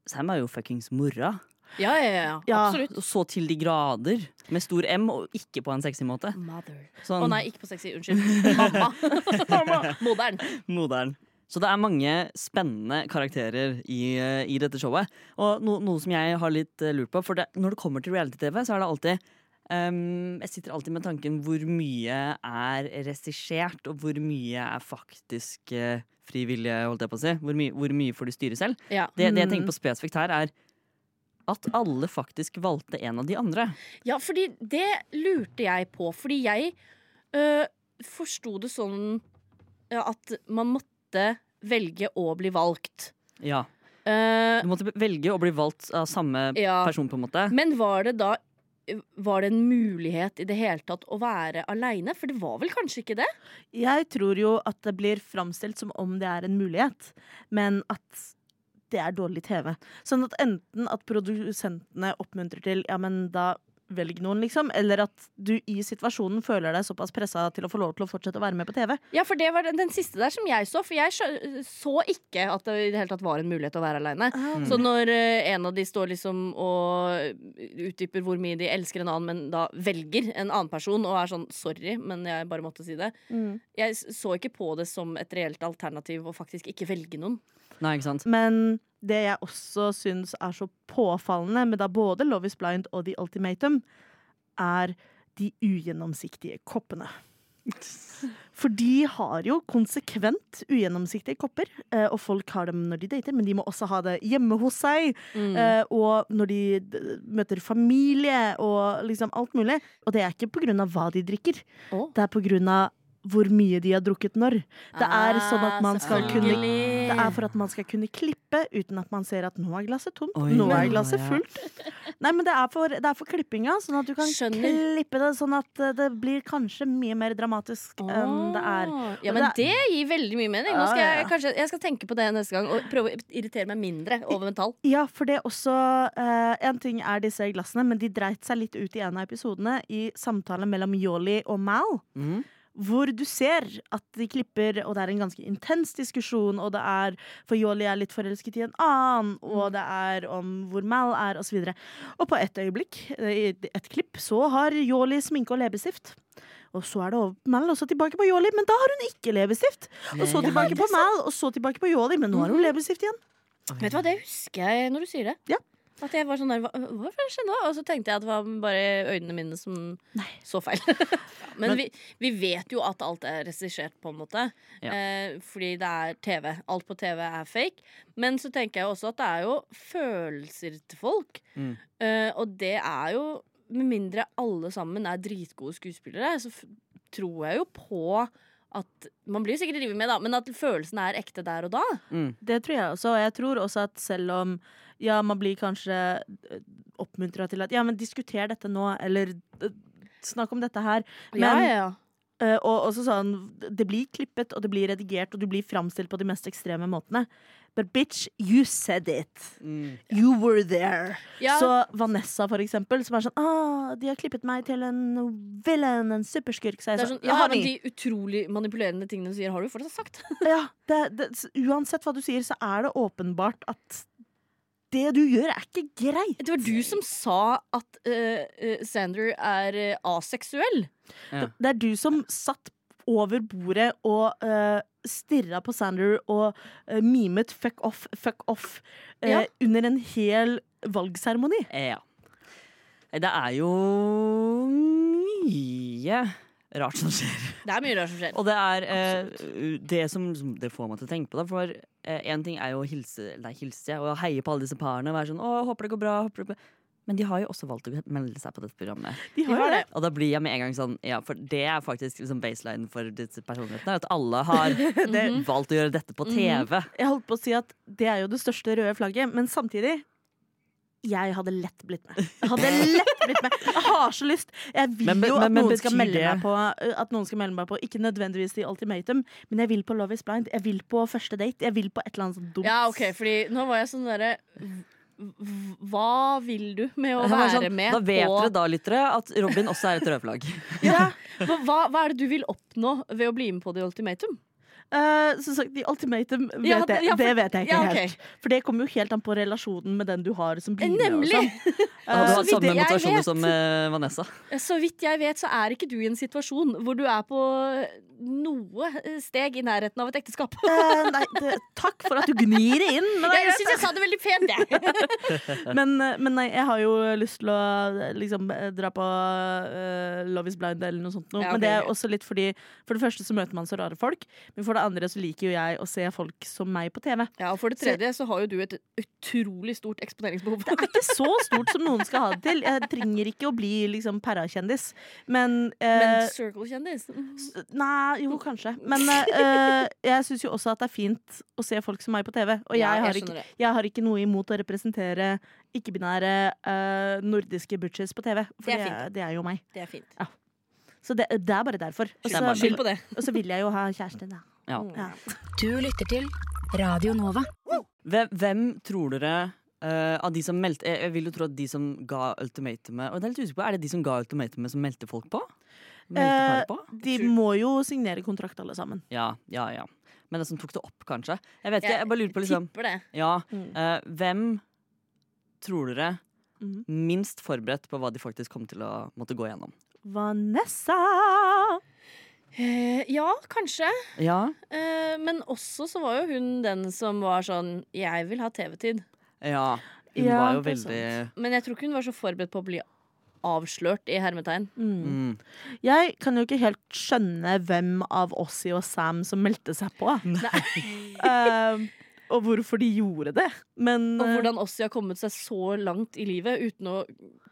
Sam er jo fuckings mora. Ja, ja, ja, ja. Ja. Absolutt. Så til de grader. Med stor M, og ikke på en sexy måte. Mother. Å Sånn nei, ikke på sexy. Unnskyld. Mamma. Modern. modern. Så det er mange spennende karakterer i, eh, i dette showet. Og no, noe som jeg har litt eh, lurt på, for det, når det kommer til reality-TV, så er det alltid Um, Jeg sitter alltid med tanken hvor mye er regissert, og hvor mye er faktisk uh, frivillige, holdt jeg på å si. Hvor, mye- hvor mye får du styre selv? Ja. Det, det jeg Mm. tenker på spesifikt her, er at alle faktisk valgte en av de andre. ja, fordi det lurte jeg på. Fordi jeg øh, forsto det sånn at man måtte velge å bli valgt. Ja. Eh, Du måtte velge å bli valgt av samme ja. person, på en måte. Men var det da var det en mulighet i det hele tatt å være aleine? For det var vel kanskje ikke det? Jeg tror jo at det blir framstilt som om det er en mulighet, men at det er dårlig TV. Sånn at enten at produsentene oppmuntrer til ja, men da velg noen, liksom, eller at du i situasjonen føler deg såpass pressa til å få lov til å fortsette å være med på TV. Ja, for det var den, den siste der som jeg så. For jeg så ikke at det i det hele tatt var en mulighet å være aleine. Så når uh, en av de står liksom og utdyper hvor mye de elsker en annen, men da velger en annen person og er sånn 'sorry, men jeg bare måtte si det', Mm. jeg så ikke på det som et reelt alternativ å faktisk ikke velge noen. Nei, ikke sant? Men det jeg også syns er så påfallende med da både Love is Blind og The Ultimatum, er de ugjennomsiktige koppene. For de har jo konsekvent ugjennomsiktige kopper, eh, og folk har dem når de dater, men de må også ha det hjemme hos seg. Mm. Eh, og når de møter familie og liksom alt mulig. Og det er ikke på grunn av hva de drikker, oh. det er på grunn av hvor mye de har drukket når. Det er sånn at man skal kunne Ah. Det er for at man skal kunne klippe uten at man ser at nå er glasset tomt, Oi, nå er glasset ja. fullt. Nei, men det er for, det er for klippinga, sånn at du kan Skjønner. klippe det sånn at eh, det blir kanskje mye mer dramatisk enn det er. Og Ja, men det det gir veldig mye mening. Nå skal jeg, kanskje, jeg skal tenke på det neste gang og prøve å irritere meg mindre over metall. Ja, for det er også uh, En ting er disse glassene, men de dreit seg litt ut i en av episodene i samtalen mellom Yoli og Mal. Mhm. Hvor du ser at de klipper, og det er en ganske intens diskusjon. Og det er, For Yoli er litt forelsket i en annen, og det er om hvor Mal er, osv. Og, så og på et øyeblikk, eh, i et klipp, så har Yoli sminke og leppestift. Og så er det over på Mal, og så tilbake på Yoli, men da har hun ikke leppestift. Og så tilbake på Mal, og så tilbake på Yoli, men nå har hun leppestift igjen. Vet du hva, Det husker jeg når du sier det. Ja. At jeg var sånn der, hva, hva skjedde nå? Og så tenkte jeg at det var bare øynene mine som så feil. Men, Men- vi, vi vet jo at alt er regissert, på en måte. Ja. Eh, fordi det er TV. Alt på TV er fake. Men så tenker jeg også at det er jo følelser til folk. Mm. Eh, og det er jo Med mindre alle sammen er dritgode skuespillere, så f tror jeg jo på at Man blir jo sikkert revet med, da, men at følelsen er ekte der og da. Mm. Det tror jeg også. Og jeg tror også at selv om ja, man blir kanskje oppmuntra til at ja, men diskuter dette nå, eller eh, snakk om dette her. Men, ja, ja, ja. eh, og også sånn Det blir klippet, og det blir redigert, og du blir framstilt på de mest ekstreme måtene. But bitch, you said it. Mm. You were there. Ja. Så Vanessa, for eksempel, som er sånn ah, De har klippet meg til en villain, en superskurk. Så jeg er sånn, sånn, ja, men de utrolig manipulerende tingene du sier, har du fortsatt sagt. ja, det, det, uansett hva du sier, så er det åpenbart at det du gjør, er ikke greit. Det var du som sa at eh, eh, Sander er uh, aseksuell. Ja. Det, det er du som satt over bordet og uh, stirra på Sander og uh, mimet 'fuck off, fuck off' uh, Ja. under en hel valgseremoni. Ja. Det er jo mye rart som skjer. Det er mye rart som skjer. Og det er eh, det som, som det får meg til å tenke på det. For én ting er jo å hilse, nei, hilse og heie på alle disse parene og være sånn 'Å, håper det går bra'. Håper det går. Men de har jo også valgt å melde seg på dette programmet. De har jo det. Og da blir jeg med en gang sånn Ja, for det er faktisk liksom baseline for disse personlighetene. At alle har valgt å gjøre dette på TV. Jeg holdt på å si at det er jo det største røde flagget, men samtidig jeg hadde lett blitt med. Jeg hadde lett blitt med Jeg har så lyst. Jeg vil Men- men- jo at, men- noen skal melde meg på, at noen skal melde meg på Ikke nødvendigvis til Ultimatum, men jeg vil på Love is blind. Jeg vil på første date. Jeg vil på et eller annet sånt dumt. Ja, ok, fordi nå var jeg sånn derre v- Hva vil du med å være sånn, med da vet på dere da, lyttere, at Robin også er et rødflagg. Ja, hva, hva, er det du vil oppnå ved å bli med på The Ultimatum? Eh, som sagt, The Ultimatum vet Ja, jeg, ja, for- det vet jeg ikke ja, okay. helt. For det kommer jo helt an på relasjonen med den du har som blir med. Nemlig! sånn. Du så har vidt samme jeg motivasjoner som uh, Vanessa. Så vidt jeg vet, så er ikke du i en situasjon hvor du er på noe steg i nærheten av et ekteskap. uh, nei, det, takk for at du gnir det inn. Men, Jeg greit. syns jeg sa det veldig pent, jeg. men, eh, men nei, jeg har jo lyst til å eh, liksom eh, dra på eh, Love is blind eller noe sånt. Noe. Ja, ok, men det er også litt fordi For det første så møter man så rare folk, men for det andre så liker jo jeg å se folk som meg på TV. Ja, og For det tredje så har jo du et utrolig stort eksponeringsbehov. Det er ikke så stort som noen skal ha det til. Jeg trenger ikke å bli liksom Perra-kjendis, men, eh, Men Circle-kjendis Nei, jo, kanskje. Men eh, jeg syns jo også at det er fint å se folk som meg på TV. Og jeg, Ja, jeg har, ikke, jeg har ikke noe imot å representere ikke-binære eh, nordiske butches på TV. For Det det er er, det er jo meg. Det er fint. Så det, det er bare derfor. Er så det. og så vil jeg jo ha kjæreste, da. Ja. Ja. Du lytter til Radio Nova. Hvem, hvem tror dere uh, av de som meldte jeg, jeg vil jo tro at de som ga ultimatumet Og det er litt usikker på, Er det de som ga ultimatumet, som meldte folk på? Meldte Eh, på? De må jo signere kontrakt, alle sammen. Ja, ja, ja. Men det som tok det opp, kanskje? Jeg vet ikke, Jeg jeg bare lurer på liksom Tipper det. Ja, Mm. eh, hvem tror dere Mhm. minst forberedt på hva de faktisk kom til å måtte gå gjennom? Vanessa! Eh, ja, kanskje. Ja, Eh, men også så var jo hun den som var sånn Jeg vil ha TV-tid. ja. Hun Ja, var jo veldig Men jeg tror ikke hun var så forberedt på å bli avslørt i hermetegn. Mm. mm. Jeg kan jo ikke helt skjønne hvem av Ossie og Sam som meldte seg på. Eh, og hvorfor de gjorde det. Men Og eh, hvordan Ossie har kommet seg så langt i livet uten å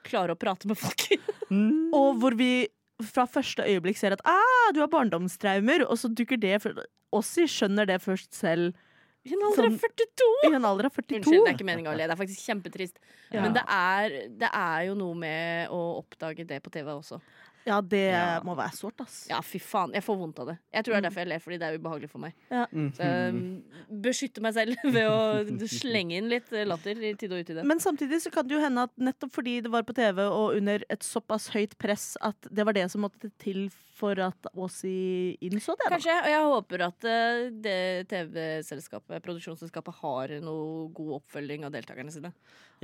klare å prate med folk. Mm. Og hvor vi fra første øyeblikk ser at ah, du har barndomstraumer, og så dukker det for Ossie skjønner det først selv I en alder av Sånn- 42! i en alder av 42. Unnskyld, det er ikke meninga å le. Det er faktisk kjempetrist. Ja. Men det er, det er jo noe med å oppdage det på TV også. Ja, det Ja. må være sårt, ass. Ja, fy faen. Jeg får vondt av det. Jeg tror det er derfor jeg ler, fordi det er ubehagelig for meg. Mm. Så jeg um, beskytter meg selv ved å slenge inn litt eh, latter i tide og utide. Men samtidig så kan det jo hende at nettopp fordi det var på TV og under et såpass høyt press, at det var det som måtte til for at Åsi innså det. Da. Kanskje. Og jeg håper at eh, det TV-selskapet, produksjonsselskapet, har noe god oppfølging av deltakerne sine.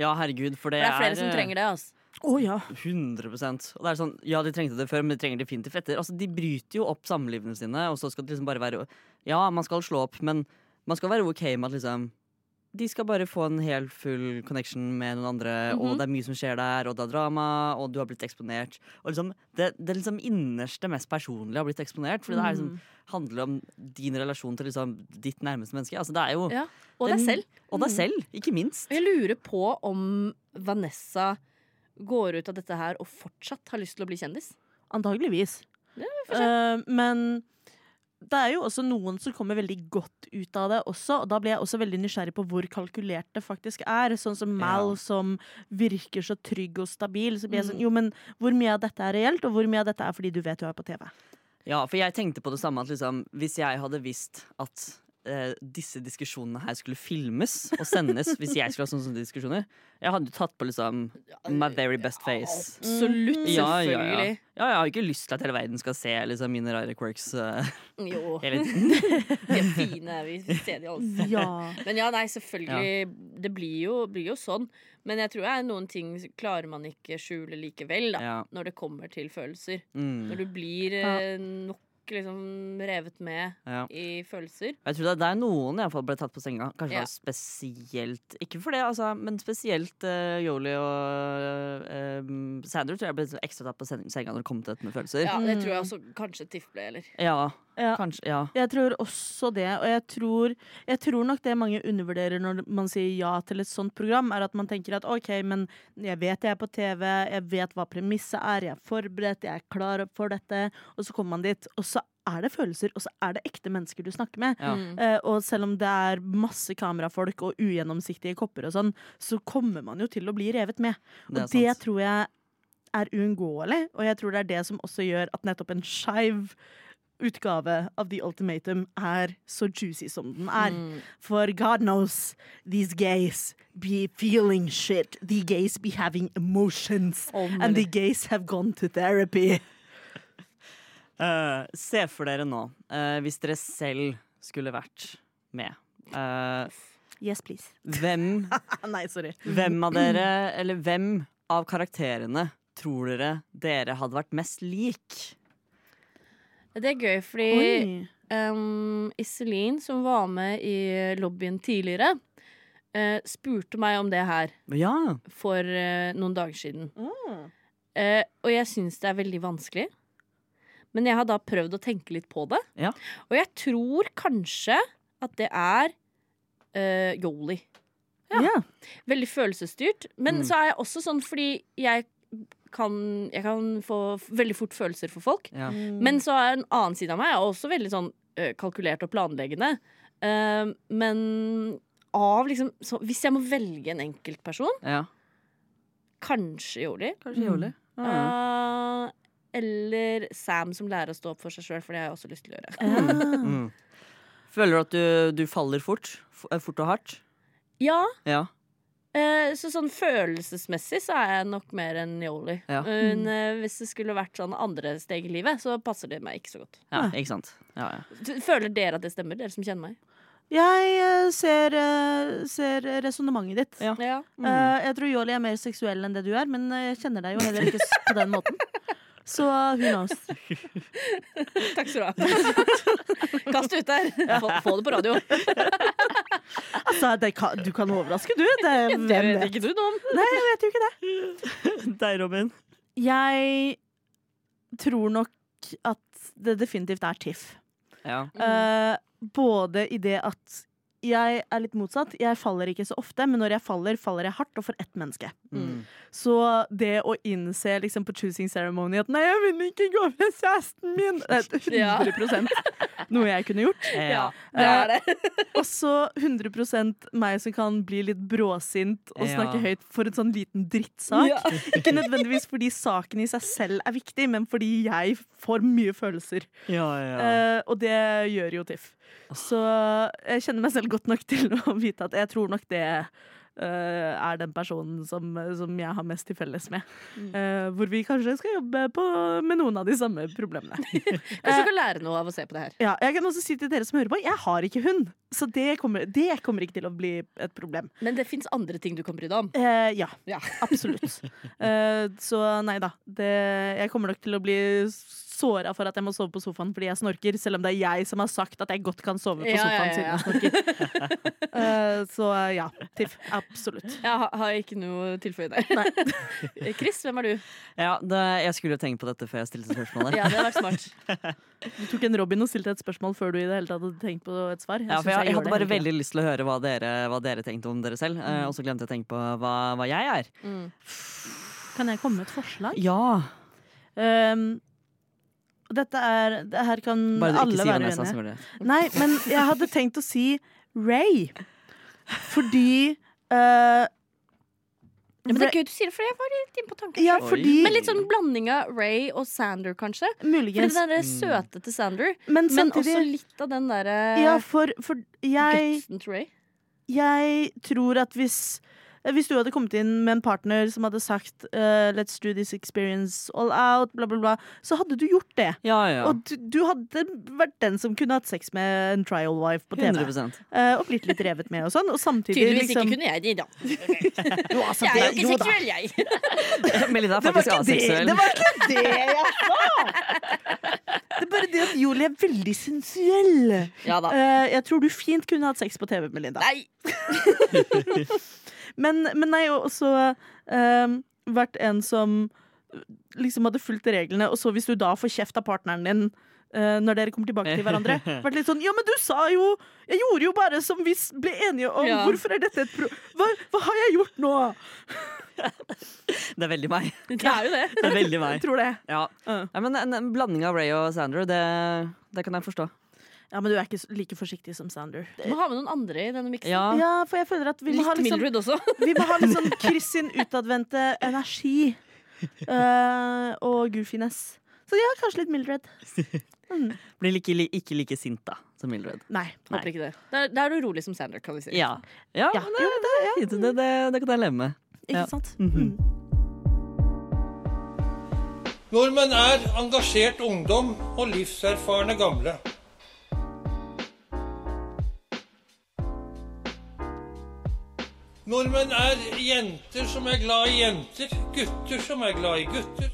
Ja, herregud, for For det, det er flere som eh, trenger det. Altså. Å ja. 100% Og det er sånn, Ja, de trengte det før, men de trenger det definitivt etter. Altså, de bryter jo opp samlivene sine, og så skal det liksom bare være Ja, man skal slå opp, men man skal være OK med at liksom de skal bare få en helt full connection med noen andre, og Mhm. det er mye som skjer der, og det er drama, og du har blitt eksponert. Og liksom, det, det liksom innerste, mest personlige har blitt eksponert, for det er liksom, handler om din relasjon til liksom ditt nærmeste menneske. Altså, det er jo Ja, og deg selv. Og deg selv, ikke minst. Jeg lurer på om Vanessa går ut av dette her og fortsatt har lyst til å bli kjendis. Antageligvis. Ja. Eh, men det er jo også noen som kommer veldig godt ut av det også, og da blir jeg også veldig nysgjerrig på hvor kalkulert det faktisk er. Sånn som Mal, Ja. som virker så trygg og stabil. Så blir jeg Mm. sånn, jo, men hvor mye av dette er reelt, og hvor mye av dette er fordi du vet du er på TV? Ja, for jeg tenkte på det samme at liksom, hvis jeg hadde visst at eh, disse diskusjonene her skulle filmes og sendes, hvis jeg skulle ha sånne, sånne diskusjoner Jeg hadde jo tatt på liksom my very best face. Absolutt, Ja, ja, ja. selvfølgelig. Ja, jeg har ikke lyst til at hele verden skal se liksom, mine rare quirks eh, Jo, hele tiden. de er fine. Vi ser de alle. Ja. Men ja, nei, selvfølgelig. Det blir jo, blir jo sånn. Men jeg tror det er noen ting klarer man ikke skjule likevel, da. Ja. Når det kommer til følelser. Mm. Når du blir eh, nok liksom revet med Ja. i følelser. Jeg tror det, det er noen fall ble tatt på senga. Kanskje Ja. spesielt Ikke for det, altså, men spesielt uh, Yoli og uh, Sander tror jeg ble ekstra tatt på senga når det kom til dette med følelser. Ja, det tror jeg også kanskje Tiff ble, eller. Ja, Ja. kanskje. Ja. Jeg tror også det, og jeg tror, jeg tror nok det mange undervurderer når man sier ja til et sånt program, er at man tenker at OK, men jeg vet jeg er på TV, jeg vet hva premisset er, jeg er forberedt, jeg er klar for dette, og så kommer man dit, og så er det følelser, og så er det ekte mennesker du snakker med. Ja. Eh, og selv om det er masse kamerafolk og ugjennomsiktige kopper og sånn, så kommer man jo til å bli revet med. Og Det det tror jeg er uunngåelig, og jeg tror det er det som også gjør at nettopp en skeiv utgave av The Ultimatum er så juicy som den er. Mm. For God knows these gays be feeling shit. The gays be having emotions. Oh, And the gays have gone to therapy. Eh, se for dere nå, uh, hvis dere selv skulle vært med. Uh, Yes, please. hvem, Nei, sorry. hvem av dere, eller hvem av karakterene tror dere dere hadde vært mest lik? Det er gøy, fordi um, Iselin, som var med i lobbyen tidligere, eh, spurte meg om det her Ja. for noen dager siden. Mm. Eh, og jeg syns det er veldig vanskelig. Men jeg har da prøvd å tenke litt på det. Ja. Og jeg tror kanskje at det er uh, Yoli. Ja. Veldig følelsesstyrt. Men Mm. så er jeg også sånn fordi jeg kan, jeg kan få veldig fort følelser for folk. ja. Men så er en annen side av meg er også veldig sånn uh, kalkulert og planleggende. Uh, men av liksom så, Hvis jeg må velge en enkeltperson, ja. kanskje Yoli. Kanskje Yoli. Ja. Eh, eller Sam som lærer å stå opp for seg sjøl, for det har jeg også lyst til å gjøre. Ja. Mm. Føler du at du, du faller fort? Eh, Fort og hardt? Ja, Ja. eh, så sånn følelsesmessig så er jeg nok mer enn Yoli. Ja. Men eh, hvis det skulle vært sånn andre steg i livet, så passer det meg ikke så godt. ja ikke sant? Ja, ja. Føler dere at det stemmer, dere som kjenner meg? Jeg eh, ser, uh, ser resonnementet ditt. Ja. Ja. Mm. Eh, jeg tror Jolly er mer seksuell enn det du er, men eh, jeg kjenner deg jo heller ikke på den måten. Så who knows. Takk skal du ha. Kast det ut der. Få, få det på radio. Altså, det kan, du kan overraske, du. Det, hvem Det vet vet? ikke du noe om. Nei, jeg vet jo ikke det. Deg, Robin. Jeg tror nok at det definitivt er TIFF. Ja. Uh, både i det at jeg er litt motsatt. Jeg faller ikke så ofte, men når jeg faller, faller jeg hardt og for ett menneske. Mm. Så det å innse liksom på choosing ceremony at 'nei, jeg vil ikke gå med kjæresten min', det er 100 noe jeg kunne gjort. Ja. Det er det. Og så 100% meg som kan bli litt bråsint og Ja. snakke høyt for en sånn liten drittsak. Ja. Ikke nødvendigvis fordi saken i seg selv er viktig, men fordi jeg får mye følelser. Ja, ja. Uh, og det gjør jo TIFF. Så jeg kjenner meg selv godt nok til å vite at jeg tror nok det Uh, er den personen som, som jeg har mest til felles med. Uh, hvor vi kanskje skal jobbe på, med noen av de samme problemene. Kanskje du kan lære noe av å se på det her. Ja, jeg kan også si til dere som hører på, jeg har ikke hund. Så det kommer, det kommer ikke til å bli et problem. Men det fins andre ting du kan bry deg om. Uh, ja, Ja. absolutt. Så nei da. Det, jeg kommer nok til å bli såra for at jeg må sove på sofaen fordi jeg snorker, selv om det er jeg som har sagt at jeg godt kan sove på Ja, ja, sofaen ja, siden jeg snorker. uh, så ja, TIFF. Absolutt. Jeg har, har ikke noe tilføye der. Chris, hvem er du? ja det, jeg skulle jo tenkt på dette før jeg stilte spørsmålet. Ja, det hadde vært smart. Du tok en Robin og stilte et spørsmål før du i det hele tatt hadde tenkt på et svar. Ja, for synes jeg, jeg hadde bare veldig lyst til å høre hva dere, hva dere tenkte om dere selv. Eh, og så glemte jeg å tenke på hva, hva jeg er. Mm. Kan jeg komme med et forslag? Ja. Um, dette er det Her kan Bare du alle ikke sier være uenige. det. Nei, men jeg hadde tenkt å si Ray. Fordi uh, Ja, men det er gøy du sier det, for jeg var litt inne på tanken. Ja, fordi Men litt sånn blanding av Ray og Sander, kanskje. Fordi Muligens. den der Mm. søte til Sander, Men men også litt av den derre Ja, for, for jeg gutsen til Ray. Jeg tror at hvis hvis du hadde kommet inn med en partner som hadde sagt uh, 'let's do this experience all out', bla, bla, bla, så hadde du gjort det. Ja, ja. Og du, du hadde vært den som kunne hatt sex med en trial wife på TV. 100 eh, og blitt litt revet med og sånn. Og samtidig Tydeligvis liksom ikke kunne jeg det, da. Jo, altså, Jeg er jo ikke seksuell, jeg. Melinda er faktisk aseksuell. det var ikke det jeg sa! Det er bare det at Julie er veldig sensuell. Ja da. Eh, jeg tror du fint kunne hatt sex på TV Melinda. Nei. Men, men har også eh, vært en som liksom hadde fulgt reglene, og så hvis du da får kjeft av partneren din uh, når dere kommer tilbake til hverandre Vært litt sånn Ja, men du sa jo Jeg gjorde jo bare som vi ble enige om. Ja. Hvorfor er dette et pro... Hva, hva har jeg gjort nå? Det er veldig meg. Det er jo det. Det er veldig meg. Jeg tror det. Ja. Ja. Nei, men en, en blanding av Ray og Sander, det, det kan jeg forstå. Ja, men du er ikke like forsiktig som Sander. Du må ha med noen andre i denne miksen. Ja. Ja, for jeg føler at vi må Litt ha liksom Mildred også. Vi må ha litt sånn Chris sin utadvendte energi. uh, og goofiness. Så ja, kanskje litt Mildred. Blir ikke, ikke like sint da, som Mildred. Nei. Håper ikke det. Da er- er du rolig som Sander, kan vi si. Ja, ja, Ja. men det, det, fint. det, det, det kan jeg leve med. Ikke Ja. sant? -hmm. Nordmenn er engasjert ungdom og livserfarne gamle. Nordmenn er jenter som er glad i jenter, gutter som er glad i gutter.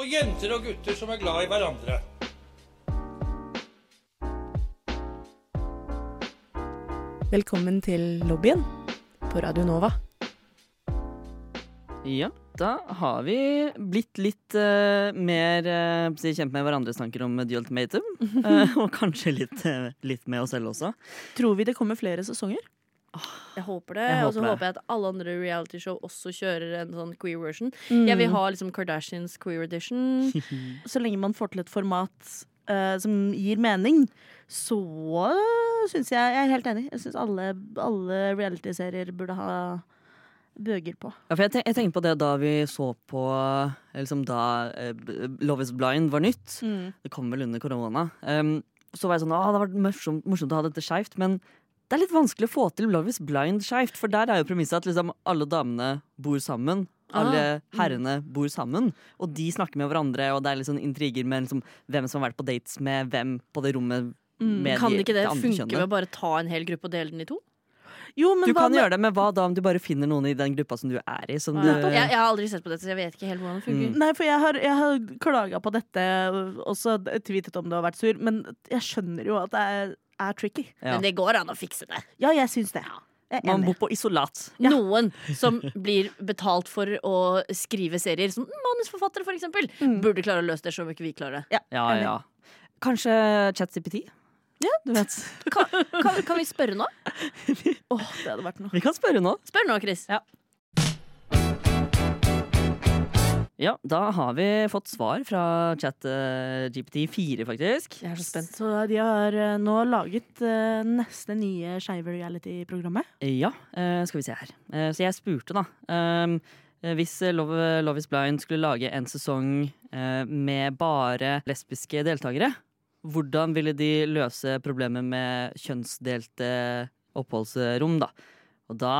Og jenter og gutter som er glad i hverandre. Velkommen til lobbyen på Radio Nova. Ja, da har vi blitt litt uh, mer uh, kjent med hverandres tanker om The Ultimatum. Uh, og kanskje litt, litt med oss selv også. Tror vi det kommer flere sesonger? Jeg håper det. Og så håper jeg at alle andre realityshow også kjører en sånn queer version. Mm. Jeg vil ha liksom Kardashians queer edition. Så lenge man får til et format som gir mening, så syns jeg Jeg er helt enig. Jeg syns alle, alle reality-serier burde ha bøger på. Ja, jeg, ten jeg tenkte på det da vi så på eh, liksom da eh, Love is blind var nytt. Det kom vel under korona. Um, så var jeg sånn, Å, det hadde vært morsomt, morsomt å ha dette skeivt, men det er litt vanskelig å få til Love is blind skeivt. For der er jo premisset at liksom alle damene bor sammen. Alle herrene bor sammen, og de snakker med hverandre. Og det er litt sånn intriger med liksom, hvem som har vært på dates med hvem på det rommet. Med Kan de- ikke det det funke med å bare ta en hel gruppe og dele den i to? Jo, men Du hva kan med- gjøre det, men hva da om du bare finner noen i den gruppa som du er i? Som du, Jeg, jeg har aldri sett på dette, så jeg vet ikke helt hvordan det funker. Nei, for jeg har, jeg har klaga på dette, og også tweetet om det og vært sur, men jeg skjønner jo at det er, er tricky. Ja. Men det går an å fikse det. Ja, jeg syns det. Man bor på isolat. Noen som blir betalt for å skrive serier, som manusforfattere for eksempel, burde klare å løse det, selv om ikke vi klarer det. Ja, ja. Kanskje ChatCPT? Ja, du vet. Kan, kan, kan vi spørre nå? Åh, det hadde vært noe. Vi kan spørre nå. Spør nå, Chris. Ja. Ja, da har vi fått svar fra ChatGPT4, faktisk. Jeg er så spent. Så de har eh, nå laget eh, neste nye skeive reality-programmet. Ja, eh, skal vi se her. Eh, så jeg spurte, da. Um, eh, hvis Love, Love is Blind skulle lage en sesong eh, med bare lesbiske deltakere, hvordan ville de løse problemet med kjønnsdelte oppholdsrom, da? Og da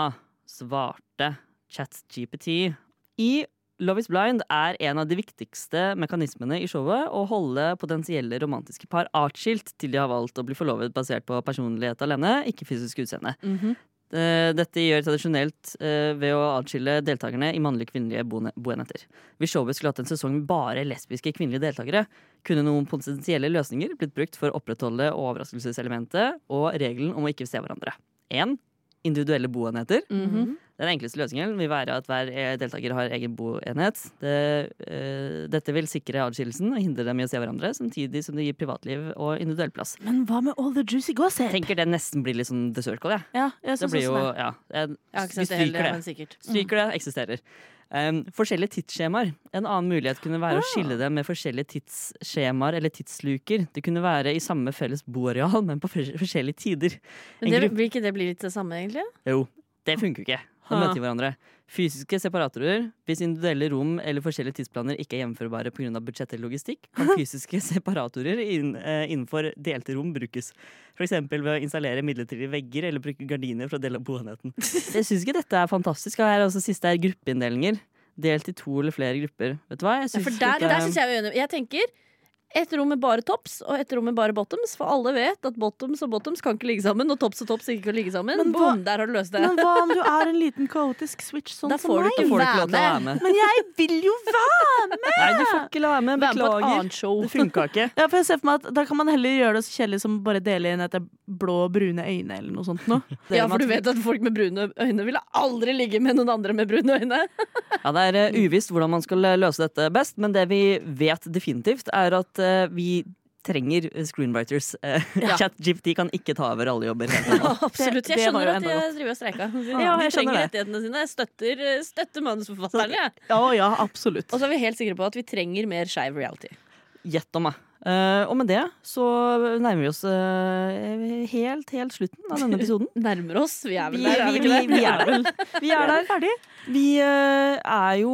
svarte ChatGPT i Love is Blind er en av de viktigste mekanismene i showet å holde potensielle romantiske par atskilt til de har valgt å bli forlovet basert på personlighet alene, ikke fysisk utseende. Eh, Dette gjør tradisjonelt eh, ved å atskille deltakerne i mannlige kvinnelige boenheter. Hvis showet skulle hatt en sesong med bare lesbiske kvinnelige deltakere, kunne noen potensielle løsninger blitt brukt for å opprettholde overraskelseselementet og regelen om å ikke se hverandre. 1. Individuelle boenheter. Den enkleste løsningen vil være at hver eh, deltaker har egen boenhet. Det, uh, dette vil sikre adskillelsen og hindre dem i å se hverandre, samtidig som det gir privatliv og individuell plass. Men hva med all the juicy gossip? Tenker det nesten blir litt sånn The Circle, jeg. Ja, Ja, Det blir jo ja, jeg, Jeg har ikke Vi sett det heller, men det. sikkert. Stryker det, eksisterer. Um, forskjellige tidsskjemaer. En annen mulighet kunne være å Ah. skille det med forskjellige tidsskjemaer eller tidsluker. Det kunne være i samme felles boareal, men på forskjellige tider. Men det, gruppe- blir ikke det bli litt det samme, egentlig? Jo, det funker jo ikke. De Ha. møter hverandre. Fysiske separatorer. Hvis individuelle rom eller forskjellige tidsplaner ikke er gjennomførbare pga. budsjett eller logistikk, kan fysiske separatorer eh, innenfor delte rom brukes. F.eks. ved å installere midlertidige vegger eller bruke gardiner for å dele opp boenheten. Jeg syns ikke dette er fantastisk. Og her er også siste er gruppeinndelinger. Delt i to eller flere grupper. Vet du hva? Jeg Ja, for der, dette- der synes jeg. Jeg tenker et rom med bare tops og et rom med bare bottoms. For alle vet at bottoms og bottoms kan ikke ligge sammen, og tops og tops ikke kan ligge sammen. Men hva- der har du løst det. Men hva om du er en liten kaotisk switch sånn som meg? Da får du ikke lov til å være med. Men jeg vil jo være med! Nei, du får ikke la være med. Være med Beklager. Det funka ikke. Ja, for jeg ser for meg at Da kan man heller gjøre det så kjedelig som bare dele inn etter blå og brune øyne eller noe sånt. noe. Ja, for du vet at folk med brune øyne ville aldri ligge med noen andre med brune øyne. Ja, Det er eh, uvisst hvordan man skal løse dette best, men det vi vet definitivt, er at eh, vi trenger screenwriters. Uh, Ja. ChatGPT kan ikke ta over alle jobber. Absolutt. Jeg skjønner at de driver og streika. Ja, De trenger det. rettighetene sine. Støtter, støtter manusforfatterne. Ja. Ja, ja, absolutt. Og så er vi helt sikre på at vi trenger mer skeiv reality. Gjett om meg. Eh, og med det så nærmer vi oss eh, helt, helt slutten av denne episoden. Nærmer oss. Vi er vel der, er vi, vi vi, det? vi er der. Vi er der. ferdig. Vi eh, er jo,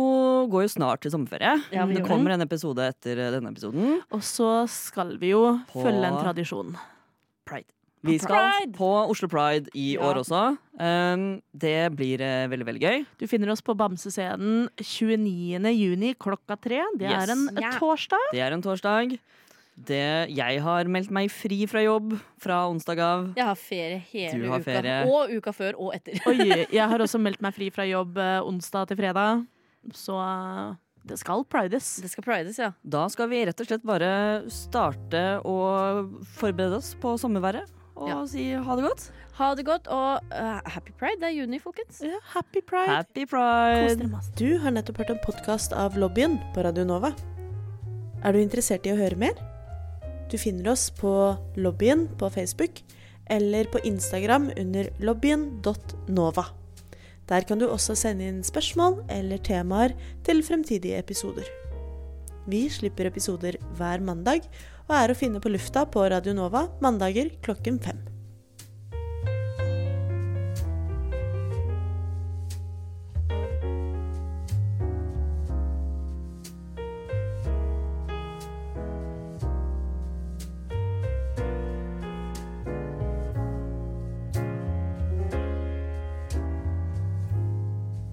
går jo snart til sommerferie. Ja, det kommer en episode etter denne episoden. Og så skal vi jo På- følge en tradisjon. Pride. Vi skal Pride. på Oslo Pride i Ja. år også. Um, det blir uh, veldig, veldig gøy. Du finner oss på Bamsescenen 29. juni klokka tre. Det Yes. er en yeah. torsdag. Det er en torsdag. Det, jeg har meldt meg fri fra jobb fra onsdag av. Jeg har ferie hele Du har uka. ferie. Og uka før og etter. Oi, jeg har også meldt meg fri fra jobb eh, onsdag til fredag. Så eh, det skal prides. Det skal prides, ja. Da skal vi rett og slett bare starte å forberede oss på sommerværet. Og Ja. si ha det godt. Ha det godt, og uh, happy pride. Det er juni, folkens. Ja, happy pride. Happy pride! Du har nettopp hørt en podkast av Lobbyen på Radio Nova. Er du interessert i å høre mer? Du finner oss på Lobbyen på Facebook eller på Instagram under lobbyen.nova. Der kan du også sende inn spørsmål eller temaer til fremtidige episoder. Vi slipper episoder hver mandag og er å finne på lufta på Radio Nova mandager klokken fem.